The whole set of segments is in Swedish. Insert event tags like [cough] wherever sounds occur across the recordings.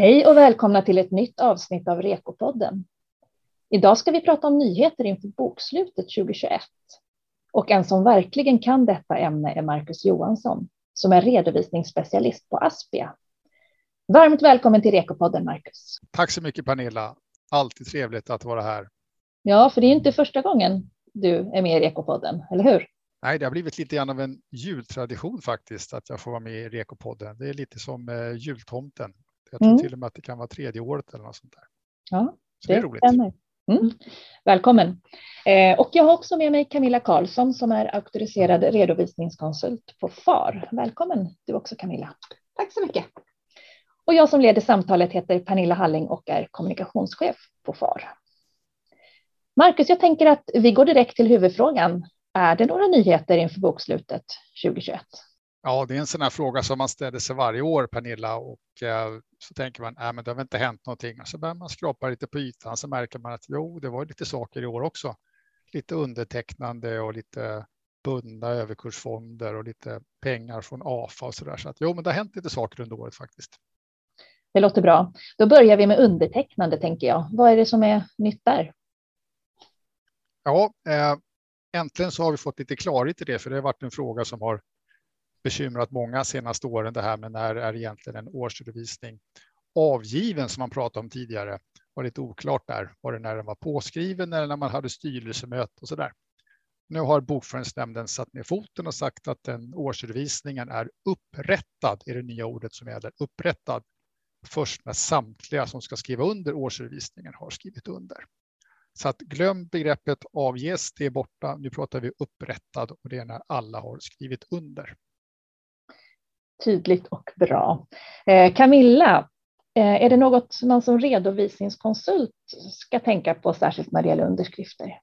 Hej och välkomna till ett nytt avsnitt av Rekopodden. Idag ska vi prata om nyheter inför bokslutet 2021. Och en som verkligen kan detta ämne är Marcus Johansson, som är redovisningsspecialist på Aspia. Varmt välkommen till Rekopodden, Marcus. Tack så mycket, Pernilla. Alltid trevligt att vara här. Ja, för det är inte första gången du är med i Rekopodden, eller hur? Nej, det har blivit lite grann av en jultradition faktiskt att jag får vara med i Rekopodden. Det är lite som eh, jultomten. Jag tror mm. till och med att det kan vara tredje året eller något sånt där. Ja, Så det, det är roligt. Mm. Välkommen. Eh, och jag har också med mig Camilla Karlsson som är auktoriserad redovisningskonsult på FAR. Välkommen du också Camilla. Tack så mycket. Och jag som leder samtalet heter Pernilla Halling och är kommunikationschef på FAR. Marcus, jag tänker att vi går direkt till huvudfrågan. Är det några nyheter inför bokslutet 2021? Ja, det är en sån här fråga som man ställer sig varje år, Pernilla, och eh, så tänker man, nej, men det har väl inte hänt någonting. Och så börjar man skrapa lite på ytan så märker man att jo, det var lite saker i år också. Lite undertecknande och lite bundna överkursfonder och lite pengar från AFA och så där. Så att jo, men det har hänt lite saker under året faktiskt. Det låter bra. Då börjar vi med undertecknande tänker jag. Vad är det som är nytt där? Ja, eh, äntligen så har vi fått lite klarhet i det, för det har varit en fråga som har bekymrat många senaste åren. Det här med när är egentligen en årsredovisning avgiven som man pratade om tidigare. Var lite oklart där. Var det när den var påskriven eller när man hade styrelsemöte och så där. Nu har Bokföringsnämnden satt ner foten och sagt att den årsredovisningen är upprättad, är det nya ordet som gäller, upprättad först när samtliga som ska skriva under årsredovisningen har skrivit under. Så att glöm begreppet avges, det är borta. Nu pratar vi upprättad och det är när alla har skrivit under. Tydligt och bra. Eh, Camilla, eh, är det något man som redovisningskonsult ska tänka på särskilt när det gäller underskrifter?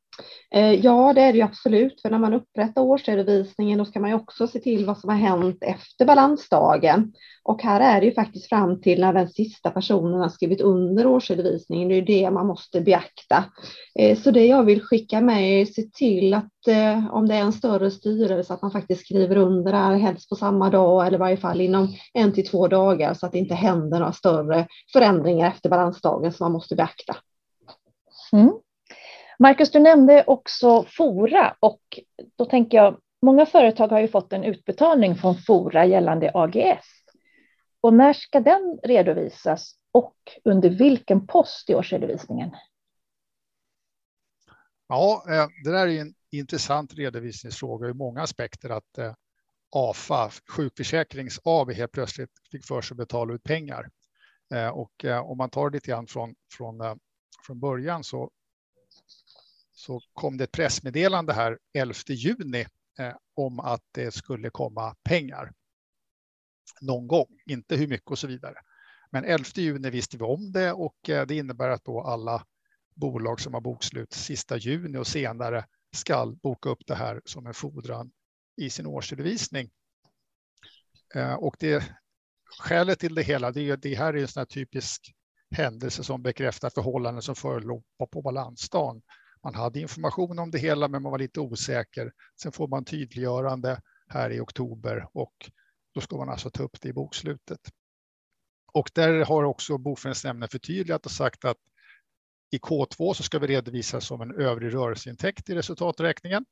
Eh, ja, det är det ju absolut, för när man upprättar årsredovisningen då ska man ju också se till vad som har hänt efter balansdagen. Och här är det ju faktiskt fram till när den sista personen har skrivit under årsredovisningen, det är det man måste beakta. Eh, så det jag vill skicka med är se till att eh, om det är en större styrelse att man faktiskt skriver under det här helst på samma dag eller i varje fall inom en till två dagar så att det inte händer några större förändringar efter balansdagen som man måste beakta. Mm. Marcus, du nämnde också Fora och då tänker jag, många företag har ju fått en utbetalning från Fora gällande AGS. Och när ska den redovisas och under vilken post i årsredovisningen? Ja, eh, det där är en intressant redovisningsfråga ur många aspekter. Att eh, AFA, Sjukförsäkrings AB, helt plötsligt fick för sig att betala ut pengar. Eh, och om man tar det lite grann från, från, från början så så kom det ett pressmeddelande här 11 juni eh, om att det skulle komma pengar någon gång, inte hur mycket och så vidare. Men 11 juni visste vi om det och eh, det innebär att då alla bolag som har bokslut sista juni och senare ska boka upp det här som en fordran i sin årsredovisning. Eh, och det skälet till det hela, det, är, det här är en sån här typisk händelse som bekräftar förhållanden som förelåg på balansdagen man hade information om det hela, men man var lite osäker. Sen får man tydliggörande här i oktober och då ska man alltså ta upp det i bokslutet. Och där har också Bokföringsnämnden förtydligat och sagt att i K2 så ska vi redovisa som en övrig rörelseintäkt i resultaträkningen.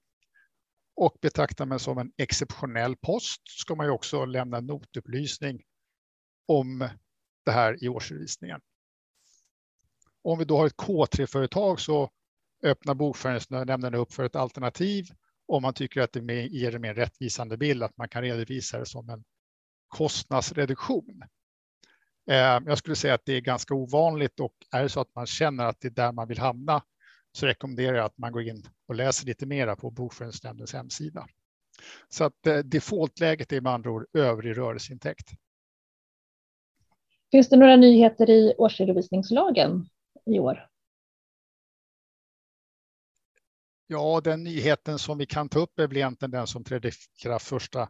Och betraktar man som en exceptionell post ska man ju också lämna notupplysning om det här i årsredovisningen. Om vi då har ett K3-företag så öppna bokföringsnämnden upp för ett alternativ om man tycker att det ger en mer rättvisande bild, att man kan redovisa det som en kostnadsreduktion. Eh, jag skulle säga att det är ganska ovanligt och är det så att man känner att det är där man vill hamna så rekommenderar jag att man går in och läser lite mera på Bokföringsnämndens hemsida. Så att eh, defaultläget är med andra ord övrig rörelseintäkt. Finns det några nyheter i årsredovisningslagen i år? Ja, den nyheten som vi kan ta upp är väl egentligen den som trädde i kraft första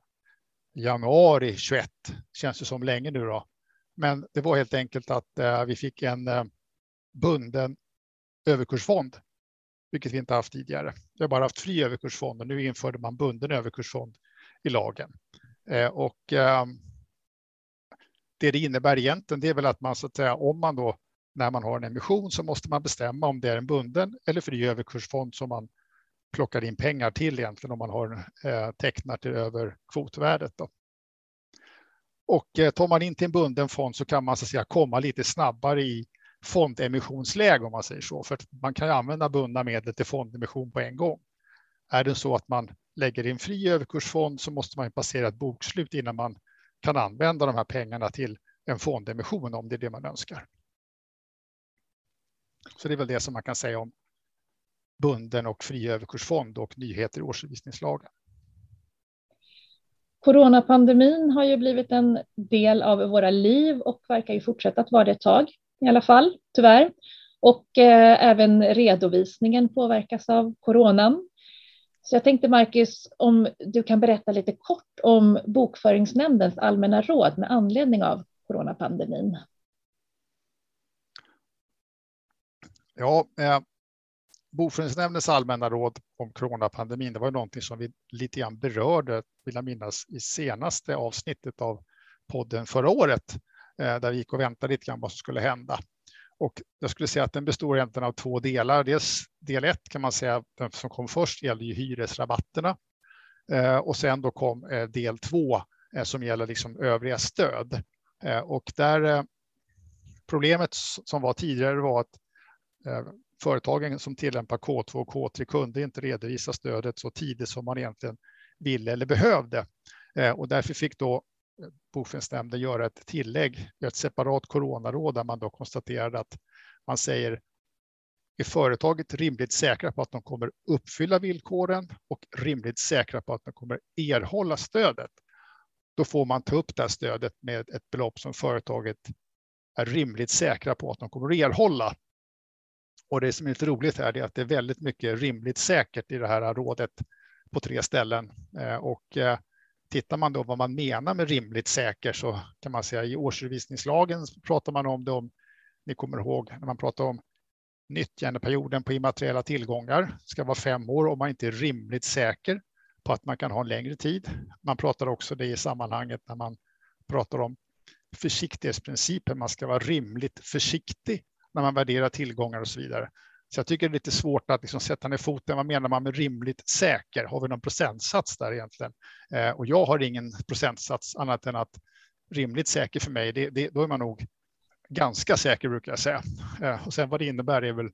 januari 21. Känns det som länge nu då. Men det var helt enkelt att eh, vi fick en eh, bunden överkursfond, vilket vi inte haft tidigare. Vi har bara haft fri överkursfond och nu införde man bunden överkursfond i lagen. Eh, och ehm, det det innebär egentligen, det är väl att man så att säga, om man då när man har en emission så måste man bestämma om det är en bunden eller fri överkursfond som man plockar in pengar till egentligen om man har eh, tecknar till över kvotvärdet. Då. Och eh, tar man in till en bunden fond så kan man så att säga komma lite snabbare i fondemissionsläge om man säger så. För man kan ju använda bundna medel till fondemission på en gång. Är det så att man lägger in fri överkursfond så måste man passera ett bokslut innan man kan använda de här pengarna till en fondemission om det är det man önskar. Så det är väl det som man kan säga om bunden och fri överkursfond och nyheter i årsredovisningslagen. Coronapandemin har ju blivit en del av våra liv och verkar ju fortsätta att vara det ett tag i alla fall, tyvärr. Och eh, även redovisningen påverkas av coronan. Så jag tänkte Marcus, om du kan berätta lite kort om Bokföringsnämndens allmänna råd med anledning av coronapandemin. Ja, eh, Boföreningsnämndens allmänna råd om coronapandemin, det var någonting som vi lite grann berörde, vill jag minnas, i senaste avsnittet av podden förra året, eh, där vi gick och väntade lite grann vad som skulle hända. Och jag skulle säga att den består egentligen av två delar. Dels del ett kan man säga, den som kom först gällde ju hyresrabatterna. Eh, och sen då kom eh, del två som gäller liksom övriga stöd. Och där problemet som var tidigare var att företagen som tillämpar K2 och K3 kunde inte redovisa stödet så tidigt som man egentligen ville eller behövde. Eh, och därför fick då eh, göra ett tillägg, ett separat coronaråd där man då konstaterade att man säger är företaget rimligt säkra på att de kommer uppfylla villkoren och rimligt säkra på att de kommer erhålla stödet, då får man ta upp det här stödet med ett belopp som företaget är rimligt säkra på att de kommer erhålla. Och det som är lite roligt här är att det är väldigt mycket rimligt säkert i det här rådet på tre ställen. Eh, och eh, tittar man då vad man menar med rimligt säker så kan man säga i årsredovisningslagen pratar man om det om ni kommer ihåg när man pratar om nyttjandeperioden på immateriella tillgångar ska vara fem år om man inte är rimligt säker på att man kan ha en längre tid. Man pratar också det i sammanhanget när man pratar om försiktighetsprincipen. Man ska vara rimligt försiktig när man värderar tillgångar och så vidare. Så jag tycker det är lite svårt att liksom sätta ner foten. Vad menar man med rimligt säker? Har vi någon procentsats där egentligen? Eh, och jag har ingen procentsats annat än att rimligt säker för mig, det, det, då är man nog ganska säker brukar jag säga. Eh, och sen vad det innebär är väl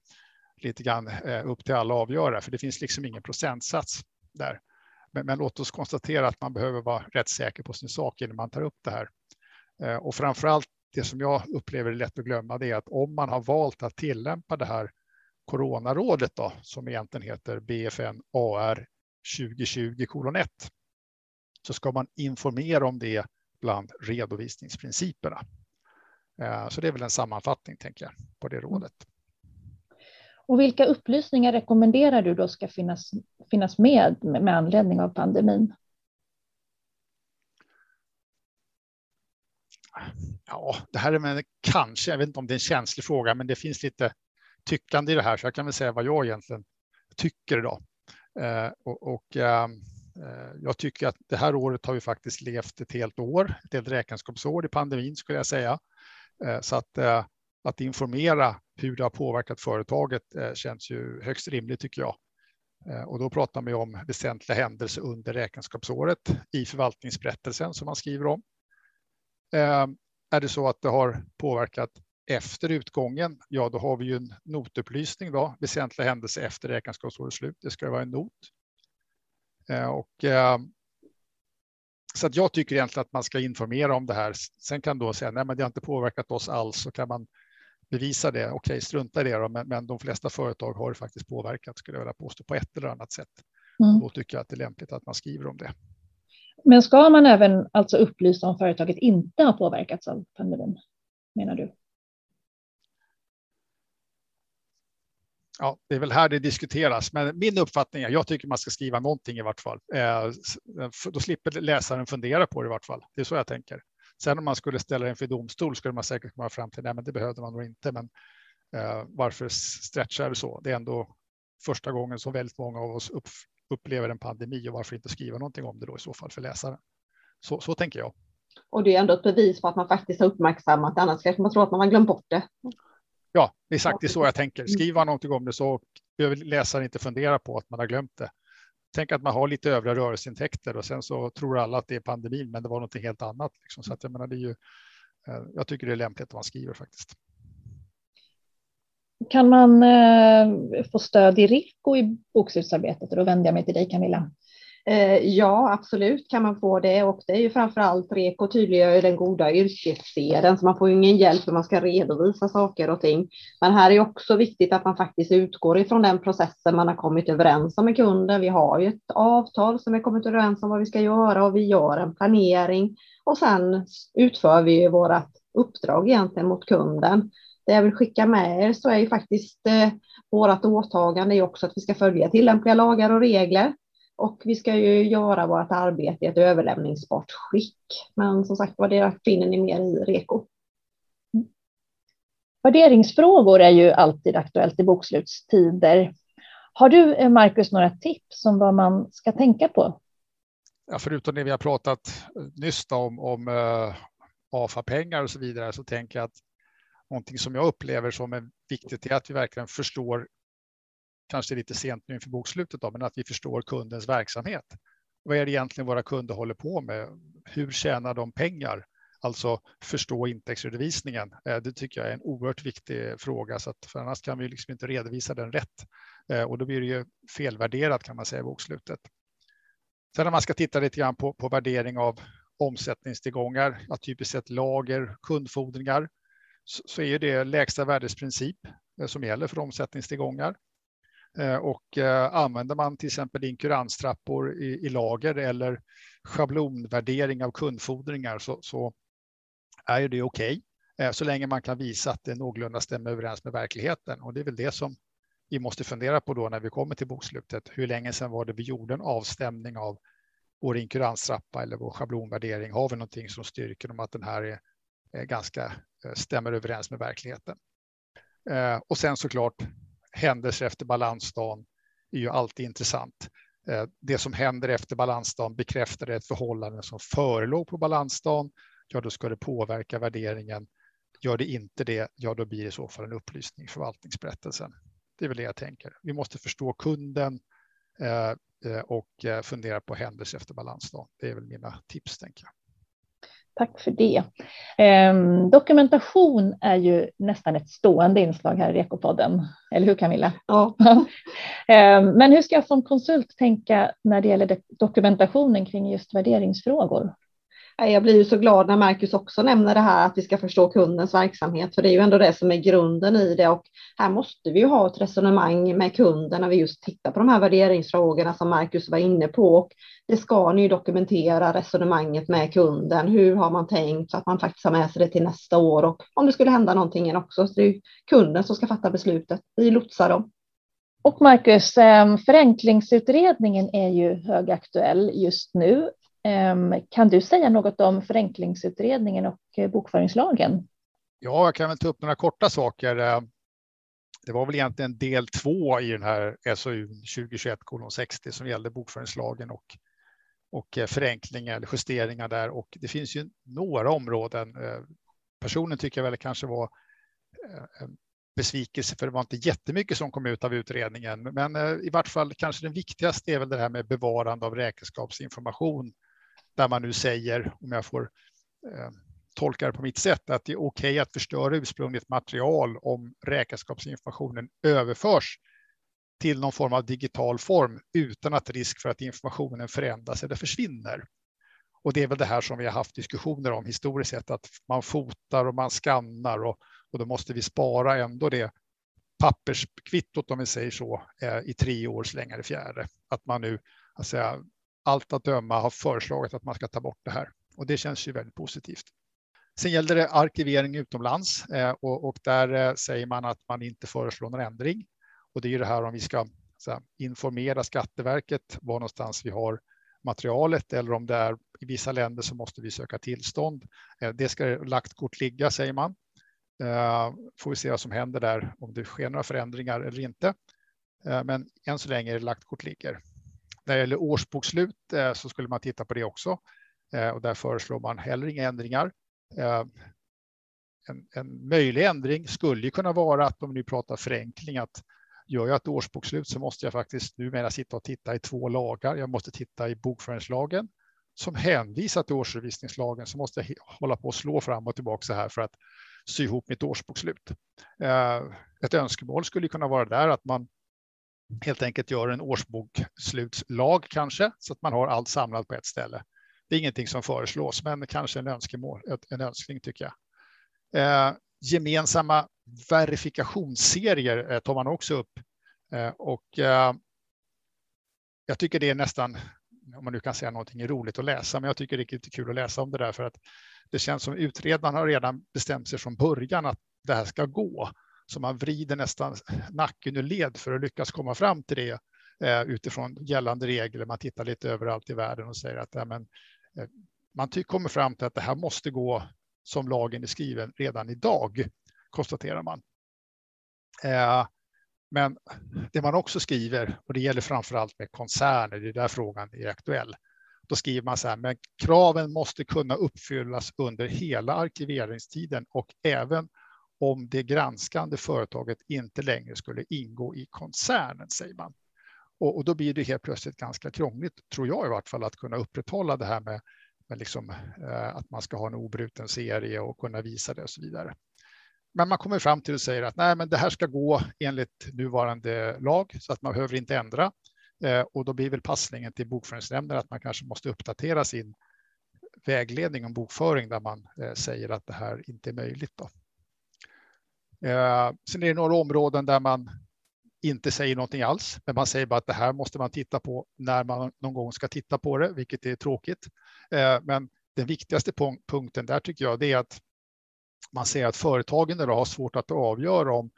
lite grann eh, upp till alla att avgöra, för det finns liksom ingen procentsats där. Men, men, låt oss konstatera att man behöver vara rätt säker på sin sak innan man tar upp det här. Eh, och framför allt det som jag upplever är lätt att glömma det är att om man har valt att tillämpa det här coronarådet då, som egentligen heter BFN AR 2020 kolon 1, så ska man informera om det bland redovisningsprinciperna. Eh, så det är väl en sammanfattning tänker jag på det rådet. Och vilka upplysningar rekommenderar du då ska finnas, finnas med med anledning av pandemin? Ja, det här är med, kanske, jag vet inte om det är en känslig fråga, men det finns lite tyckande i det här, så jag kan väl säga vad jag egentligen tycker idag. Eh, och, och ehm, eh, jag tycker att det här året har vi faktiskt levt ett helt år, ett helt räkenskapsår i pandemin skulle jag säga. Eh, så att, eh, att informera hur det har påverkat företaget eh, känns ju högst rimligt tycker jag. Eh, och då pratar vi om väsentliga händelser under räkenskapsåret i förvaltningsberättelsen som man skriver om. Ehm, är det så att det har påverkat efter utgången, ja då har vi ju en notupplysning då, väsentliga händelser efter räkenskapsårets slut. Det ska vara en not. Eh, och, eh, så att jag tycker egentligen att man ska informera om det här. Sen kan då säga, nej men det har inte påverkat oss alls, så kan man bevisa det. Okej, strunta i det då, men, men de flesta företag har faktiskt påverkat, skulle jag vilja påstå, på ett eller annat sätt. Mm. Då tycker jag att det är lämpligt att man skriver om det. Men ska man även alltså upplysa om företaget inte har påverkats av pandemin, menar du? ja, det är väl här det diskuteras, men min uppfattning är, jag tycker man ska skriva någonting i vart fall. Eh, då slipper läsaren fundera på det i vart fall. Det är så jag tänker. Sen om man skulle ställa det inför domstol skulle man säkert komma fram till, nej men det behövde man nog inte, men eh, varför stretchar det så? Det är ändå första gången som väldigt många av oss upplever en pandemi och varför inte skriva någonting om det då i så fall för läsaren. Så, så tänker jag. Och det är ändå ett bevis på att man faktiskt har uppmärksammat det, annars kanske man tror att man har glömt bort det. Ja, exakt det är så jag tänker. Skriver man någonting om det så behöver läsaren inte fundera på att man har glömt det. Tänk att man har lite övriga rörelseintäkter och sen så tror alla att det är pandemin, men det var något helt annat. Liksom. Så att jag menar, det är ju, eh, jag tycker det är lämpligt att man skriver faktiskt. Kan man eh, få stöd i REKO i bokslutsarbetet? Och då vänder jag mig till dig Camilla. Eh, ja, absolut kan man få det och det är ju framförallt REKO tydliggör den goda yrkesseden så man får ju ingen hjälp när man ska redovisa saker och ting. Men här är också viktigt att man faktiskt utgår ifrån den processen man har kommit överens om med kunden. Vi har ju ett avtal som vi kommit överens om vad vi ska göra och vi gör en planering och sen utför vi ju vårt uppdrag egentligen mot kunden. Det jag vill skicka med er så är ju faktiskt eh, vårt åtagande är också att vi ska följa tillämpliga lagar och regler och vi ska ju göra vårt arbete i ett överlämningsbart skick. Men som sagt var, det finner ni mer i REKO. Värderingsfrågor är ju alltid aktuellt i bokslutstider. Har du, eh, Marcus, några tips om vad man ska tänka på? Ja, förutom det vi har pratat nyss om, om uh, AFA-pengar och så vidare, så tänker jag att någonting som jag upplever som är viktigt är att vi verkligen förstår kanske lite sent nu inför bokslutet, då, men att vi förstår kundens verksamhet. Vad är det egentligen våra kunder håller på med? Hur tjänar de pengar? Alltså förstå intäktsredovisningen. Eh, det tycker jag är en oerhört viktig fråga, så att för annars kan vi liksom inte redovisa den rätt. Eh, och då blir det ju felvärderat kan man säga i bokslutet. Sen när man ska titta lite grann på, på värdering av omsättningstillgångar, ja, typiskt sett lager, kundfordringar, så, är det lägsta värdesprincip eh, som gäller för omsättningstillgångar. Eh, och eh, använder man till exempel inkuranstrappor i, i lager eller schablonvärdering av kundfordringar så, så är det okej. Okay, så länge man kan visa att det någorlunda stämmer överens med verkligheten. Och det är väl det som vi måste fundera på då när vi kommer till bokslutet. Hur länge sedan var det vi gjorde en avstämning av vår inkuranstrappa eller vår schablonvärdering? Har vi någonting som styrker om att den här är Eh, ganska eh, stämmer överens med verkligheten? Eh, och sen såklart händelser efter balansdagen är ju alltid intressant. Det som händer efter balansdagen bekräftar ett förhållande som förelåg på balansdagen. Ja, då ska det påverka värderingen. Gör det inte det, ja, då blir det i så fall en upplysning i förvaltningsberättelsen. Det är väl det jag tänker. Vi måste förstå kunden och fundera på händelser efter balansdagen. Det är väl mina tips, tänker jag. Tack för det. Eh, dokumentation är ju nästan ett stående inslag här i Ekopodden, eller hur Camilla? Ja. [laughs] eh, men hur ska jag som konsult tänka när det gäller dokumentationen kring just värderingsfrågor? Jag blir ju så glad när Marcus också nämner det här att vi ska förstå kundens verksamhet, för det är ju ändå det som är grunden i det och här måste vi ju ha ett resonemang med kunden när vi just tittar på de här värderingsfrågorna som Marcus var inne på och det ska ni dokumentera resonemanget med kunden. Hur har man tänkt så att man faktiskt har med sig det till nästa år och om det skulle hända någonting också. Så det är kunden som ska fatta beslutet. Vi lotsar dem. Och Marcus, eh, förenklingsutredningen är ju högaktuell just nu. Ehm, kan du säga något om förenklingsutredningen och eh, bokföringslagen? Ja, jag kan väl ta upp några korta saker. Ehm, det var väl egentligen del två i den här SOU 2021 60 som gällde bokföringslagen och, och eh, förenklingar eller justeringar där. Och det finns ju några områden. Eh, Personen tycker jag väl kanske var besvikelse för det var inte jättemycket som kom ut av utredningen. Men i vart fall kanske den viktigaste är väl det här med bevarande av räkenskapsinformation där man nu säger, om jag får eh, tolka det på mitt sätt, att det är okej okay att förstöra ursprungligt material om räkenskapsinformationen överförs till någon form av digital form utan att risk för att informationen förändras eller försvinner. Och det är väl det här som vi har haft diskussioner om historiskt sett, att man fotar och man skannar och, och då måste vi spara ändå det papperskvittot, om vi säger så, eh, i tre år så det fjärde. Att man nu alltså, allt att döma har föreslagit att man ska ta bort det här och det känns ju väldigt positivt. Sen gällde det arkivering utomlands eh, och, och där eh, säger man att man inte föreslår någon ändring. Och det är ju det här om vi ska här, informera Skatteverket var någonstans vi har materialet eller om det är i vissa länder så måste vi söka tillstånd. Eh, det ska lagt kort ligga säger man. Får vi se vad som händer där, om det sker några förändringar eller inte. Men än så länge är det lagt kort ligger. När det gäller årsbokslut eh, så skulle man titta på det också. Eh, och där föreslår man heller inga ändringar. Eh, en, en möjlig ändring skulle kunna vara att om ni pratar förenkling att gör jag ett årsbokslut så måste jag faktiskt numera sitta och titta i två lagar. Jag måste titta i bokföringslagen som hänvisar till årsredovisningslagen så måste jag hålla på och slå fram och tillbaka så här för att sy ihop mitt årsbokslut. Ett önskemål skulle kunna vara där att man helt enkelt gör en årsbokslutslag kanske så att man har allt samlat på ett ställe. Det är ingenting som föreslås, men kanske en önskemål, en önskning tycker jag. Eh, gemensamma verifikationsserier eh, tar man också upp eh, och eh, jag tycker det är nästan om man nu kan säga någonting är roligt att läsa, men jag tycker det är lite kul att läsa om det där för att det känns som utredaren har redan bestämt sig från början att det här ska gå. Så man vrider nästan nacken ur led för att lyckas komma fram till det eh, utifrån gällande regler. Man tittar lite överallt i världen och säger att ja, men, eh, man kommer fram till att det här måste gå som lagen är skriven redan idag, konstaterar man. Eh, men det man också skriver, och det gäller framför allt med koncerner, det är där frågan är aktuell. Då skriver man så här, men kraven måste kunna uppfyllas under hela arkiveringstiden och även om det granskande företaget inte längre skulle ingå i koncernen, säger man. Och, och, då blir det helt plötsligt ganska krångligt, tror jag i vart fall, att kunna upprätthålla det här med, med liksom, eh, att man ska ha en obruten serie och kunna visa det och så vidare. Men man kommer fram till och säger att nej, men det här ska gå enligt nuvarande lag så att man behöver inte ändra. Eh, och då blir väl passningen till bokföringsnämnden att man kanske måste uppdatera sin vägledning om bokföring där man eh, säger att det här inte är möjligt. Då. Eh, sen är det några områden där man inte säger någonting alls, men man säger bara att det här måste man titta på när man någon gång ska titta på det, vilket är tråkigt. Eh, men den viktigaste punkten där tycker jag det är att man ser att företagen idag har svårt att avgöra om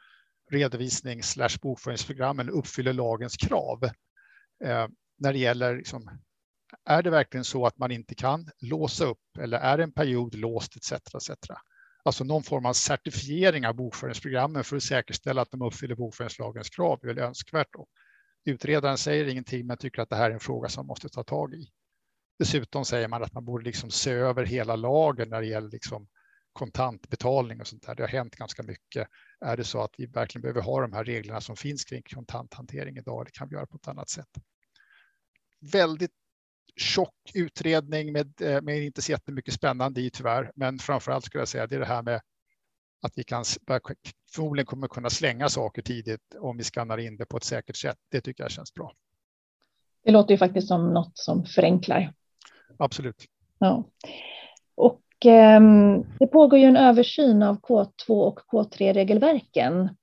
redovisnings slash bokföringsprogrammen uppfyller lagens krav. Eh, när det gäller, liksom, är det verkligen så att man inte kan låsa upp eller är en period låst etc. etc. Alltså någon form av certifiering av bokföringsprogrammen för att säkerställa att de uppfyller bokföringslagens krav är väl önskvärt. Då. Utredaren säger ingenting men tycker att det här är en fråga som man måste ta tag i. Dessutom säger man att man borde liksom se över hela lagen när det gäller liksom kontantbetalning och sånt där. Det har hänt ganska mycket. Är det så att vi verkligen behöver ha de här reglerna som finns kring kontanthantering idag? Eller kan vi göra på ett annat sätt? Väldigt tjock utredning med, eh, med inte så jättemycket spännande i tyvärr. Men framför allt skulle jag säga det är det här med att vi kan förmodligen kommer kunna slänga saker tidigt om vi skannar in det på ett säkert sätt. Det tycker jag känns bra. Det låter ju faktiskt som något som förenklar. Absolut. Ja. Och Ehm, det pågår ju en översyn av K2 och K3-regelverken.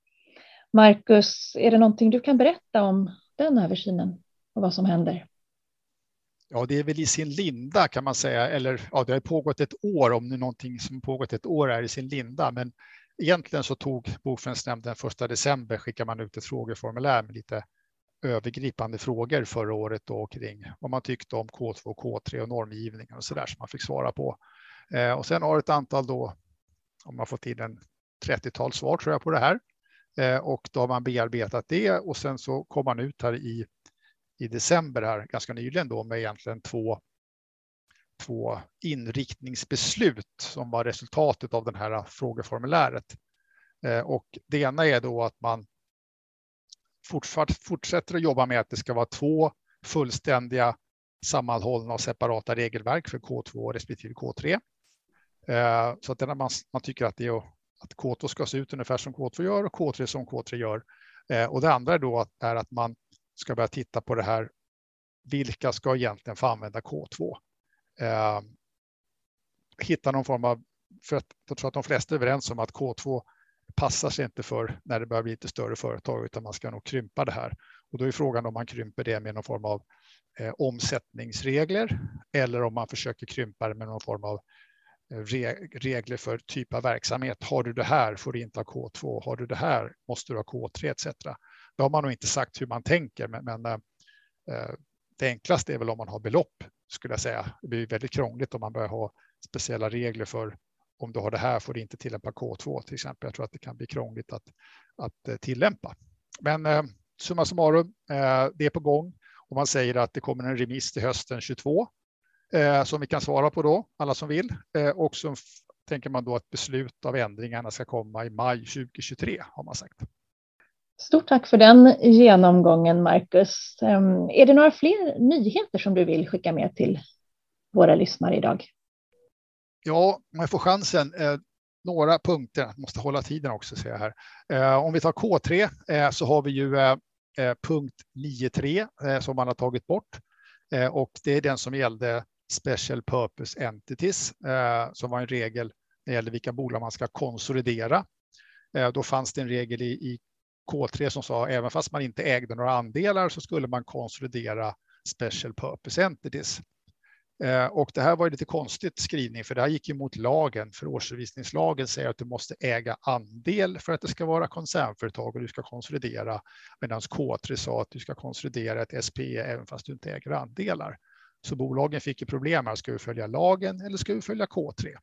Marcus, är det någonting du kan berätta om den översynen och vad som händer? Ja, det är väl i sin linda kan man säga, eller ja, det har pågått ett år om nu någonting som pågått ett år är i sin linda, men egentligen så tog Bokföringsnämnden första december skickar man ut ett frågeformulär med lite övergripande frågor förra året då kring vad man tyckte om K2 K3 och normgivningen och så där som man fick svara på. Eh, och sen har ett antal då, om man fått in en 30-tal svar tror jag på det här. Eh, och då har man bearbetat det och sen så kom man ut här i, i december här ganska nyligen då med egentligen två, två inriktningsbeslut som var resultatet av den här frågeformuläret. Eh, och det ena är då att man fortsätter att jobba med att det ska vara två fullständiga sammanhållna och separata regelverk för K2 respektive K3. Eh, så att man, man tycker att, det är, att K2 ska se ut ungefär som K2 gör och K3 som K3 gör. Eh, och det andra är då att, är att man ska börja titta på det här. Vilka ska egentligen få använda K2? Eh, hitta någon form av, för att jag tror att de flesta är överens om att K2 passar sig inte för när det börjar bli lite större företag, utan man ska nog krympa det här. Och då är frågan om man krymper det med någon form av eh, omsättningsregler eller om man försöker krympa det med någon form av eh, regler för typ av verksamhet. Har du det här får du inte ha K2. Har du det här måste du ha K3 etc. Det har man nog inte sagt hur man tänker, men, men eh, eh, det enklaste är väl om man har belopp skulle jag säga. Det blir väldigt krångligt om man börjar ha speciella regler för om du har det här får du inte tillämpa K2 till exempel. Jag tror att det kan bli krångligt att, att eh, tillämpa. Men eh, summa summarum, eh, det är på gång och man säger att det kommer en remiss till hösten 22 eh, som vi kan svara på då, alla som vill. Och så tänker man då att beslut av ändringarna ska komma i maj 2023 har man sagt. Stort tack för den genomgången, Marcus. Ehm, är det några fler nyheter som du vill skicka med till våra lyssnare idag? Ja, om jag får chansen. Eh, några punkter, jag måste hålla tiden också ser jag här. Eh, om vi tar K3 eh, så har vi ju punkt 9.3 som man har tagit bort och det är den som gällde Special Purpose Entities som var en regel när det gällde vilka bolag man ska konsolidera. Då fanns det en regel i K3 som sa även fast man inte ägde några andelar så skulle man konsolidera Special Purpose Entities. Eh, och det här var ju lite konstigt skrivning, för det här gick emot lagen. För årsredovisningslagen säger att du måste äga andel för att det ska vara koncernföretag och du ska konsolidera. Medan K3 sa att du ska konsolidera ett SPE även fast du inte äger andelar. Så bolagen fick ju problem här. Ska vi följa lagen eller ska vi följa K3?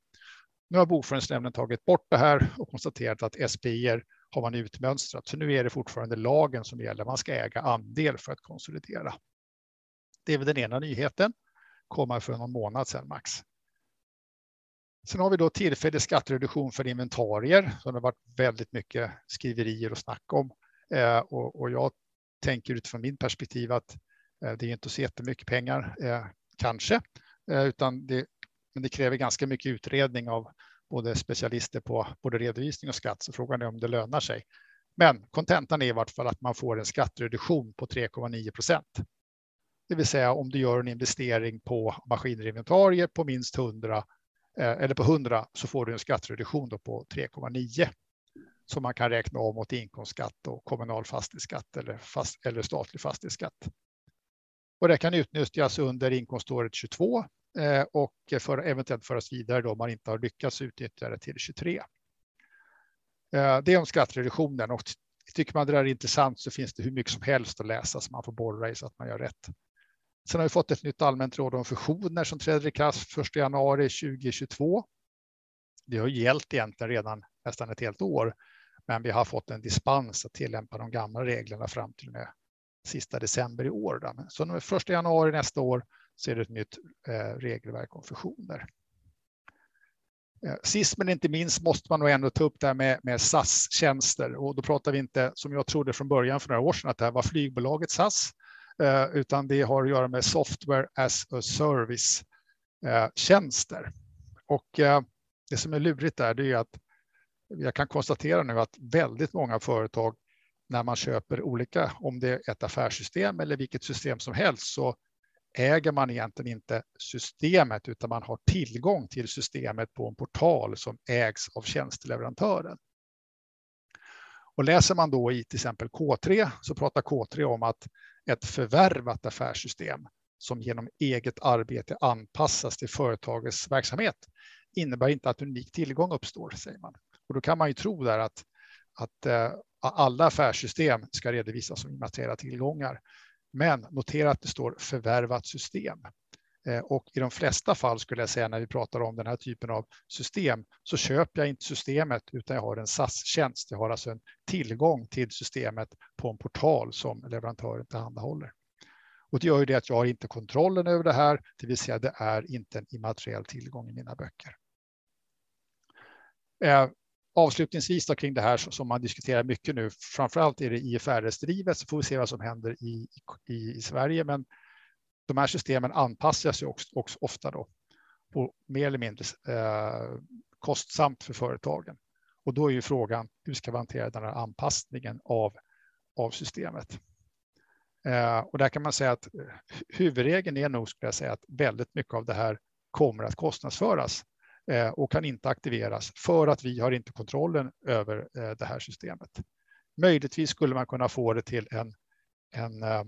Nu har bokföringsnämnden tagit bort det här och konstaterat att SPE har man utmönstrat. Så nu är det fortfarande lagen som gäller. Man ska äga andel för att konsolidera. Det är väl den ena nyheten Kommer för någon månad sedan max. Sen har vi då tillfällig skattereduktion för inventarier som det har varit väldigt mycket skriverier och snack om. Eh, och, och, jag tänker utifrån min perspektiv att eh, det är inte så jättemycket pengar, eh, kanske, eh, utan det, men det kräver ganska mycket utredning av både specialister på både redovisning och skatt, så frågan är om det lönar sig. Men kontentan är i vart fall att man får en skattereduktion på 3,9 procent. Det vill säga om du gör en investering på maskiner på minst 100 eh, eller på 100 så får du en skattereduktion på 3,9 som man kan räkna om mot inkomstskatt och kommunal fastighetsskatt eller, fast, eller statlig fastighetsskatt. Och det kan utnyttjas under inkomståret 22 Eh, och för, eventuellt föras vidare då man inte har lyckats utnyttja det till 23. Eh, det är om skattereduktionen och tycker man det där är intressant så finns det hur mycket som helst att läsa så man får borra i så att man gör rätt. Sen har vi fått ett nytt allmänt råd om fusioner som träder i kraft 1 januari 2022. Det har gällt egentligen redan nästan ett helt år, men vi har fått en dispens att tillämpa de gamla reglerna fram till och med sista december i år. Så den 1 januari nästa år så är det ett nytt eh, regelverk om fusioner. Eh, sist men inte minst måste man nog ändå ta upp det här med, med SAS-tjänster och då pratar vi inte som jag trodde från början för några år sedan att det här var flygbolaget SAS eh, utan det har att göra med software as a service tjänster. Och det som är lurigt där det är att jag kan konstatera nu att väldigt många företag när man köper olika, om det är ett affärssystem eller vilket system som helst, så äger man egentligen inte systemet utan man har tillgång till systemet på en portal som ägs av tjänsteleverantören. Och läser man då i till exempel K3 så pratar K3 om att ett förvärvat affärssystem som genom eget arbete anpassas till företagets verksamhet innebär inte att unik tillgång uppstår, säger man. Och då kan man ju tro där att, att eh, alla affärssystem ska redovisas som immateriella tillgångar. Men notera att det står förvärvat system. Eh, och i de flesta fall skulle jag säga när vi pratar om den här typen av system så köper jag inte systemet utan jag har en SAS-tjänst. Jag har alltså en tillgång till systemet på en portal som leverantören tillhandahåller. Och det gör ju det att jag har inte kontrollen över det här, det vill säga det är inte en immateriell tillgång i mina böcker. Eh, Avslutningsvis då kring det här som man diskuterar mycket nu, framförallt är det IFRS-drivet, så får vi se vad som händer i, i, i Sverige. Men de här systemen anpassas ju också, också ofta då och mer eller mindre eh, kostsamt för företagen. Och då är ju frågan hur ska vi hantera den här anpassningen av, av systemet? Eh, och där kan man säga att eh, huvudregeln är nog, skulle jag säga, att väldigt mycket av det här kommer att kostnadsföras Eh, och kan inte aktiveras för att vi har inte kontrollen över eh, det här systemet. Möjligtvis skulle man kunna få det till en, en eh,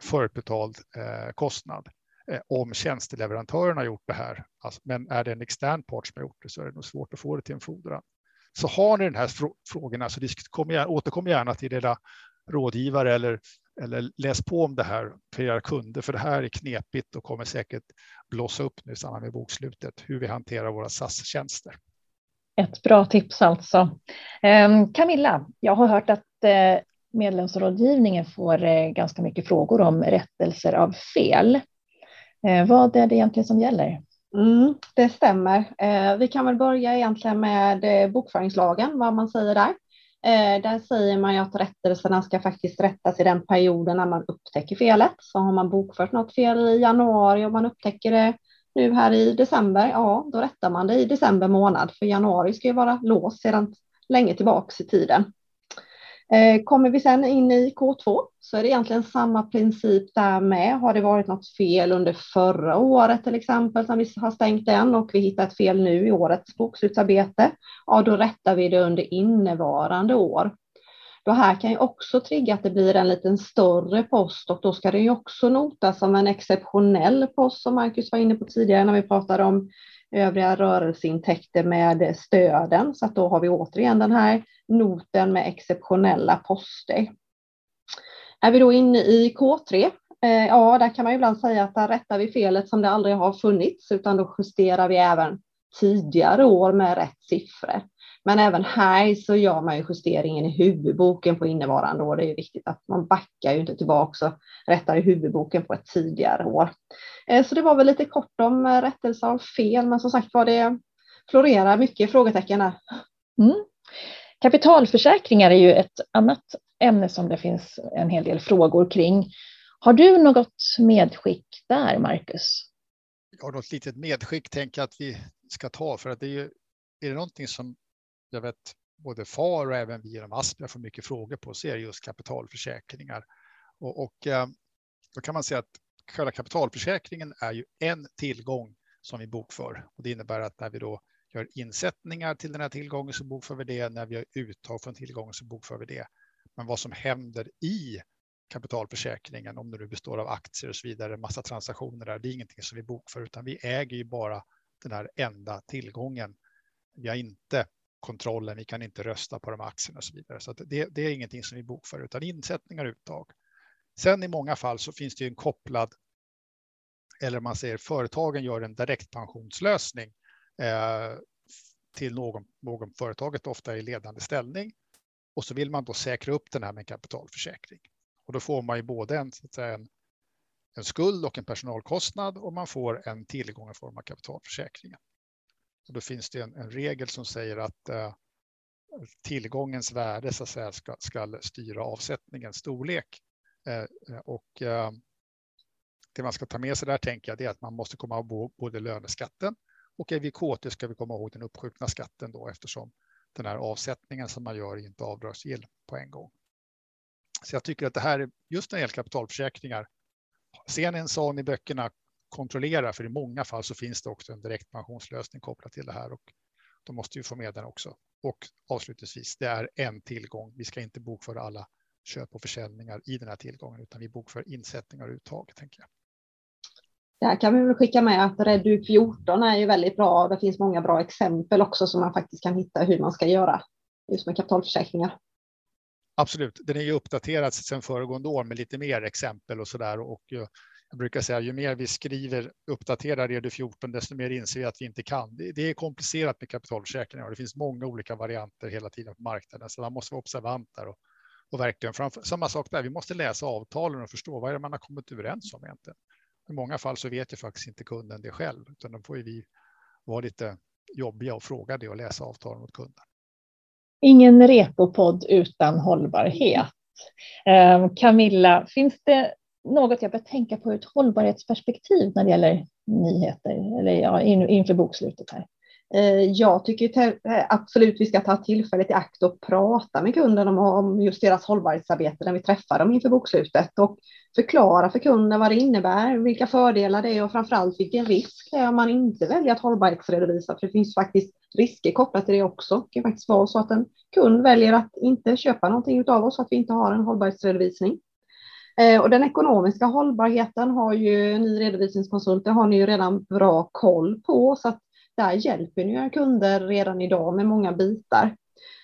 förutbetald eh, kostnad eh, om tjänsteleverantören har gjort det här. Alltså, men är det en extern part som har gjort det så är det nog svårt att få det till en fordran. Så har ni den här frågorna så kom gärna, återkom gärna till era rådgivare eller, eller läs på om det här för era kunder, för det här är knepigt och kommer säkert blåsa upp nu i samband med bokslutet, hur vi hanterar våra SAS-tjänster. Ett bra tips alltså. Ehm, Camilla, jag har hört att eh, medlemsrådgivningen får eh, ganska mycket frågor om rättelser av fel. Eh, vad är det egentligen som gäller? Mm, det stämmer. Eh, vi kan väl börja egentligen med eh, bokföringslagen, vad man säger där. Eh, där säger man ju att rättelserna ska faktiskt rättas i den perioden när man upptäcker felet. Så har man bokfört något fel i januari och man upptäcker det nu här i december, ja, då rättar man det i december månad, för januari ska ju vara låst sedan länge tillbaks i tiden. Eh, kommer vi sedan in i K2 så är det egentligen samma princip där med. Har det varit något fel under förra året till exempel som vi har stängt den och vi hittar ett fel nu i årets bokslutsarbete, ja då rättar vi det under innevarande år. Då här kan ju också trigga att det blir en liten större post och då ska det ju också notas som en exceptionell post som Marcus var inne på tidigare när vi pratade om övriga rörelseintäkter med stöden. Så att då har vi återigen den här noten med exceptionella poster. Är vi då inne i K3, eh, ja där kan man ibland säga att där rättar vi felet som det aldrig har funnits utan då justerar vi även tidigare år med rätt siffror. Men även här så gör man ju justeringen i huvudboken på innevarande år. Det är viktigt att man backar ju inte tillbaka och rättar i huvudboken på ett tidigare år. Eh, så det var väl lite kort om eh, rättelse av fel, men som sagt var det florerar mycket frågetecken där. Mm. Kapitalförsäkringar är ju ett annat ämne som det finns en hel del frågor kring. Har du något medskick där, Marcus? Jag har något litet medskick tänker jag att vi ska ta för att det är ju är det någonting som jag vet både FAR och även vi inom Aspia får mycket frågor på så är det just kapitalförsäkringar. Och, och eh, då kan man säga att själva kapitalförsäkringen är ju en tillgång som vi bokför och det innebär att när vi då gör insättningar till den här tillgången så bokför vi det. När vi gör uttag från tillgången så bokför vi det. Men vad som händer i kapitalförsäkringen, om det nu består av aktier och så vidare, massa transaktioner där, det är ingenting som vi bokför, utan vi äger ju bara den här enda tillgången. Vi har inte kontrollen, vi kan inte rösta på de aktierna och så vidare. Så det, det, är ingenting som vi bokför, utan insättningar och uttag. Sen i många fall så finns det ju en kopplad, eller man säger företagen gör en direktpensionslösning eh, till någon, någon företaget, ofta i ledande ställning. Och så vill man då säkra upp den här med en kapitalförsäkring. Och då får man ju både en, så att säga, en, en skuld och en personalkostnad och man får en tillgång i form av kapitalförsäkringen. Och då finns det en, en regel som säger att eh, tillgångens värde så att säga, ska, ska styra avsättningens storlek. Eh, eh, och eh, det man ska ta med sig där tänker jag är att man måste komma ihåg både löneskatten och är vi KT ska vi komma ihåg den uppskjutna skatten då eftersom den här avsättningen som man gör är inte avdragsgill på en gång. Så jag tycker att det här, just när det gäller kapitalförsäkringar, ser ni en sån i böckerna, kontrollera, för i många fall så finns det också en direkt pensionslösning kopplat till det här och då måste vi få med den också. Och avslutningsvis, det är en tillgång. Vi ska inte bokföra alla köp och försäljningar i den här tillgången, utan vi bokför insättningar och uttag, tänker jag. Där kan vi väl skicka med att Redu 14 är ju väldigt bra. Det finns många bra exempel också som man faktiskt kan hitta hur man ska göra just med kapitalförsäkringar. Absolut, den är ju uppdaterad sedan föregående år med lite mer exempel och så där. Och jag brukar säga ju mer vi skriver uppdaterar Redu 14, desto mer inser vi att vi inte kan. Det är komplicerat med kapitalförsäkringar och det finns många olika varianter hela tiden på marknaden, så man måste vara observant där. Och, och verkligen framför, samma sak där, vi måste läsa avtalen och förstå vad är det man har kommit överens om egentligen. I många fall så vet ju faktiskt inte kunden det själv, utan då får ju vi vara lite jobbiga och fråga det och läsa avtalen mot kunden. Ingen repopodd utan hållbarhet. Ehm, Camilla, finns det något jag bör tänka på ur ett hållbarhetsperspektiv när det gäller nyheter eller ja, inför bokslutet här? Eh, jag tycker eh, absolut vi ska ta tillfället i akt och prata med kunden om just deras hållbarhetsarbete när vi träffar dem inför bokslutet och förklara för kunden vad det innebär, vilka fördelar det är och framförallt vilken risk det är om man inte väljer att hållbarhetsredovisa. För det finns faktiskt risker kopplat till det också. Det kan faktiskt vara så att en kund väljer att inte köpa någonting av oss, att vi inte har en hållbarhetsredovisning. Eh, och den ekonomiska hållbarheten har ju ni redovisningskonsulter har ni ju redan bra koll på så att där hjälper ni era kunder redan idag med många bitar.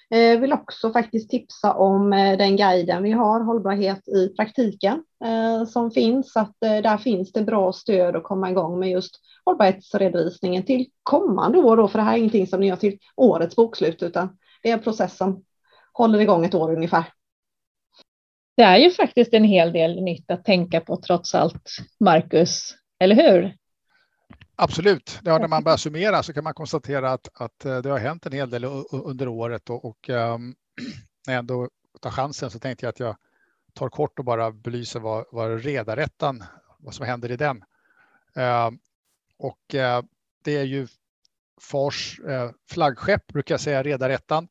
Jag vill också faktiskt tipsa om eh, den guiden vi har, hållbarhet i praktiken, eh, som finns. Att där finns det bra stöd att komma igång med just hållbarhetsredovisningen till kommande år. Då, för det här är ingenting som ni gör till årets bokslut, utan det är en process som håller igång ett år ungefär. Det är ju faktiskt en hel del nytt att tänka på trots allt, Marcus. Eller hur? Absolut. Ja, när man börjar summera så kan man konstatera att, att eh, det har hänt en hel del under året och, och um, [clears throat] när jag ändå tar chansen så tänkte jag att jag tar kort och bara belyser vad, vad redarättan, vad som händer i den. Uh, och uh, det är ju Fars uh, flaggskepp brukar jag säga, redarättan,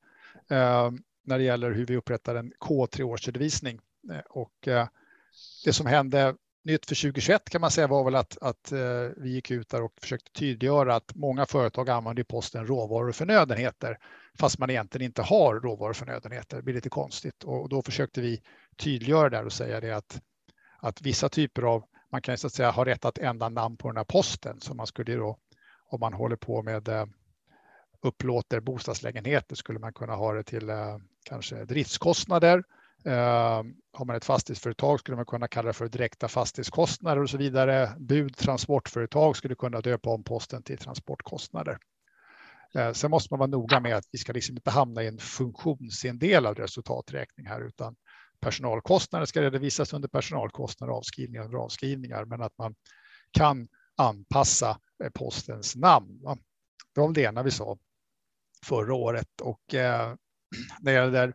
när det gäller hur vi upprättar en K3-årsredovisning. och det som hände nytt för 2021 kan man säga var väl att, att eh, vi gick ut där och försökte tydliggöra att många företag använder i posten råvaruförnödenheter fast man egentligen inte har råvaruförnödenheter. Det blir lite konstigt. Och då försökte vi tydliggöra det och säga det att, att vissa typer av, man kan så att säga ha rätt att ändra namn på den här posten. Som man skulle då, om man håller på med eh, upplåter bostadslägenheter skulle man kunna ha det till eh, kanske driftskostnader. Ehm, har man ett fastighetsföretag skulle man kunna kalla det för direkta fastighetskostnader och så vidare. Bud transportföretag skulle kunna döpa om posten till transportkostnader. Ehm, sen måste man vara noga med att vi ska liksom inte hamna i en funktionsindelad resultaträkning här, utan personalkostnader ska redovisas under personalkostnader, avskrivningar under avskrivningar, men att man kan anpassa eh, postens namn. Va? Det var det ena vi sa förra året och eh, [clears throat] när det gäller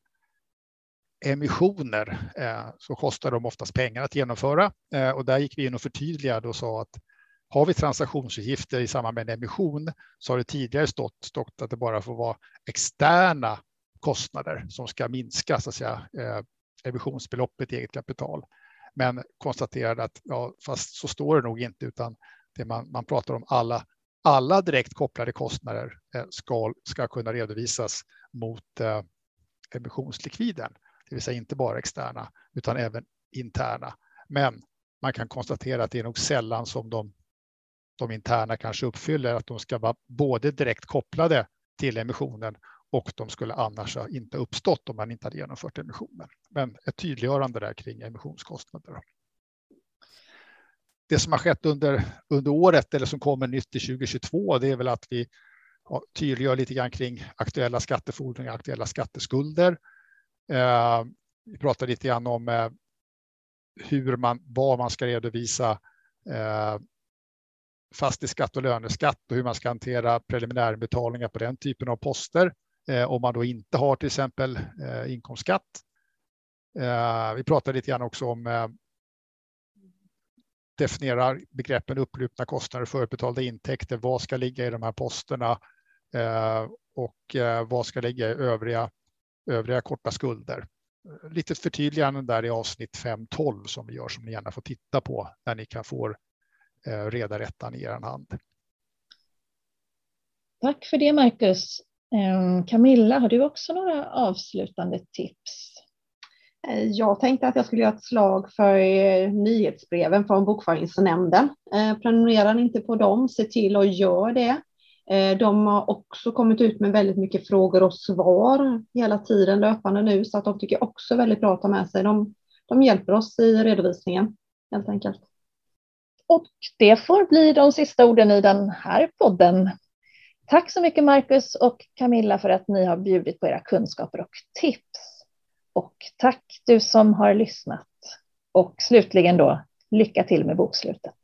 emissioner eh, så kostar de oftast pengar att genomföra eh, och där gick vi in och förtydligade och sa att har vi transaktionsutgifter i samband med en emission så har det tidigare stått, stått att det bara får vara externa kostnader som ska minska så att säga, eh, emissionsbeloppet i eget kapital. Men konstaterade att ja, fast så står det nog inte utan det man, man pratar om alla, alla direkt kopplade kostnader ska, ska kunna redovisas mot emissionslikviden det vill säga inte bara externa utan även interna. Men man kan konstatera att det är nog sällan som de, de interna kanske uppfyller att de ska vara både direkt kopplade till emissionen och de skulle annars ha inte uppstått om man inte hade genomfört emissionen. Men ett tydliggörande där kring emissionskostnader. Det som har skett under, under året eller som kommer nytt i 2022, det är väl att vi tydliggör lite grann kring aktuella skattefordringar, aktuella skatteskulder. Eh, vi pratar lite grann om eh, hur man, vad man ska redovisa eh, fastighetsskatt och löneskatt och hur man ska hantera preliminärbetalningar på den typen av poster eh, om man då inte har till exempel eh, inkomstskatt. Eh, vi pratar lite grann också om definierar begreppen upplupna kostnader och förutbetalda intäkter. Vad ska ligga i de här posterna och vad ska ligga i övriga övriga korta skulder. Lite förtydliganden där i avsnitt 5.12 som vi gör som ni gärna får titta på när ni kan få eh, reda rättan i er hand. Tack för det Marcus. Ehm, Camilla, har du också några avslutande tips? Eh, jag tänkte att jag skulle göra ett slag för eh, nyhetsbreven från Bokföringsnämnden. Prenumererar inte på dem, se till att göra det. Eh, de har också kommit ut med väldigt mycket frågor och svar hela tiden löpande nu, så att de tycker också är väldigt bra att ta med sig. De, de hjälper oss i redovisningen helt enkelt. Och det får bli de sista orden i den här podden. Tack så mycket Marcus och Camilla för att ni har bjudit på era kunskaper och tips. Och tack du som har lyssnat. Och slutligen då, lycka till med bokslutet.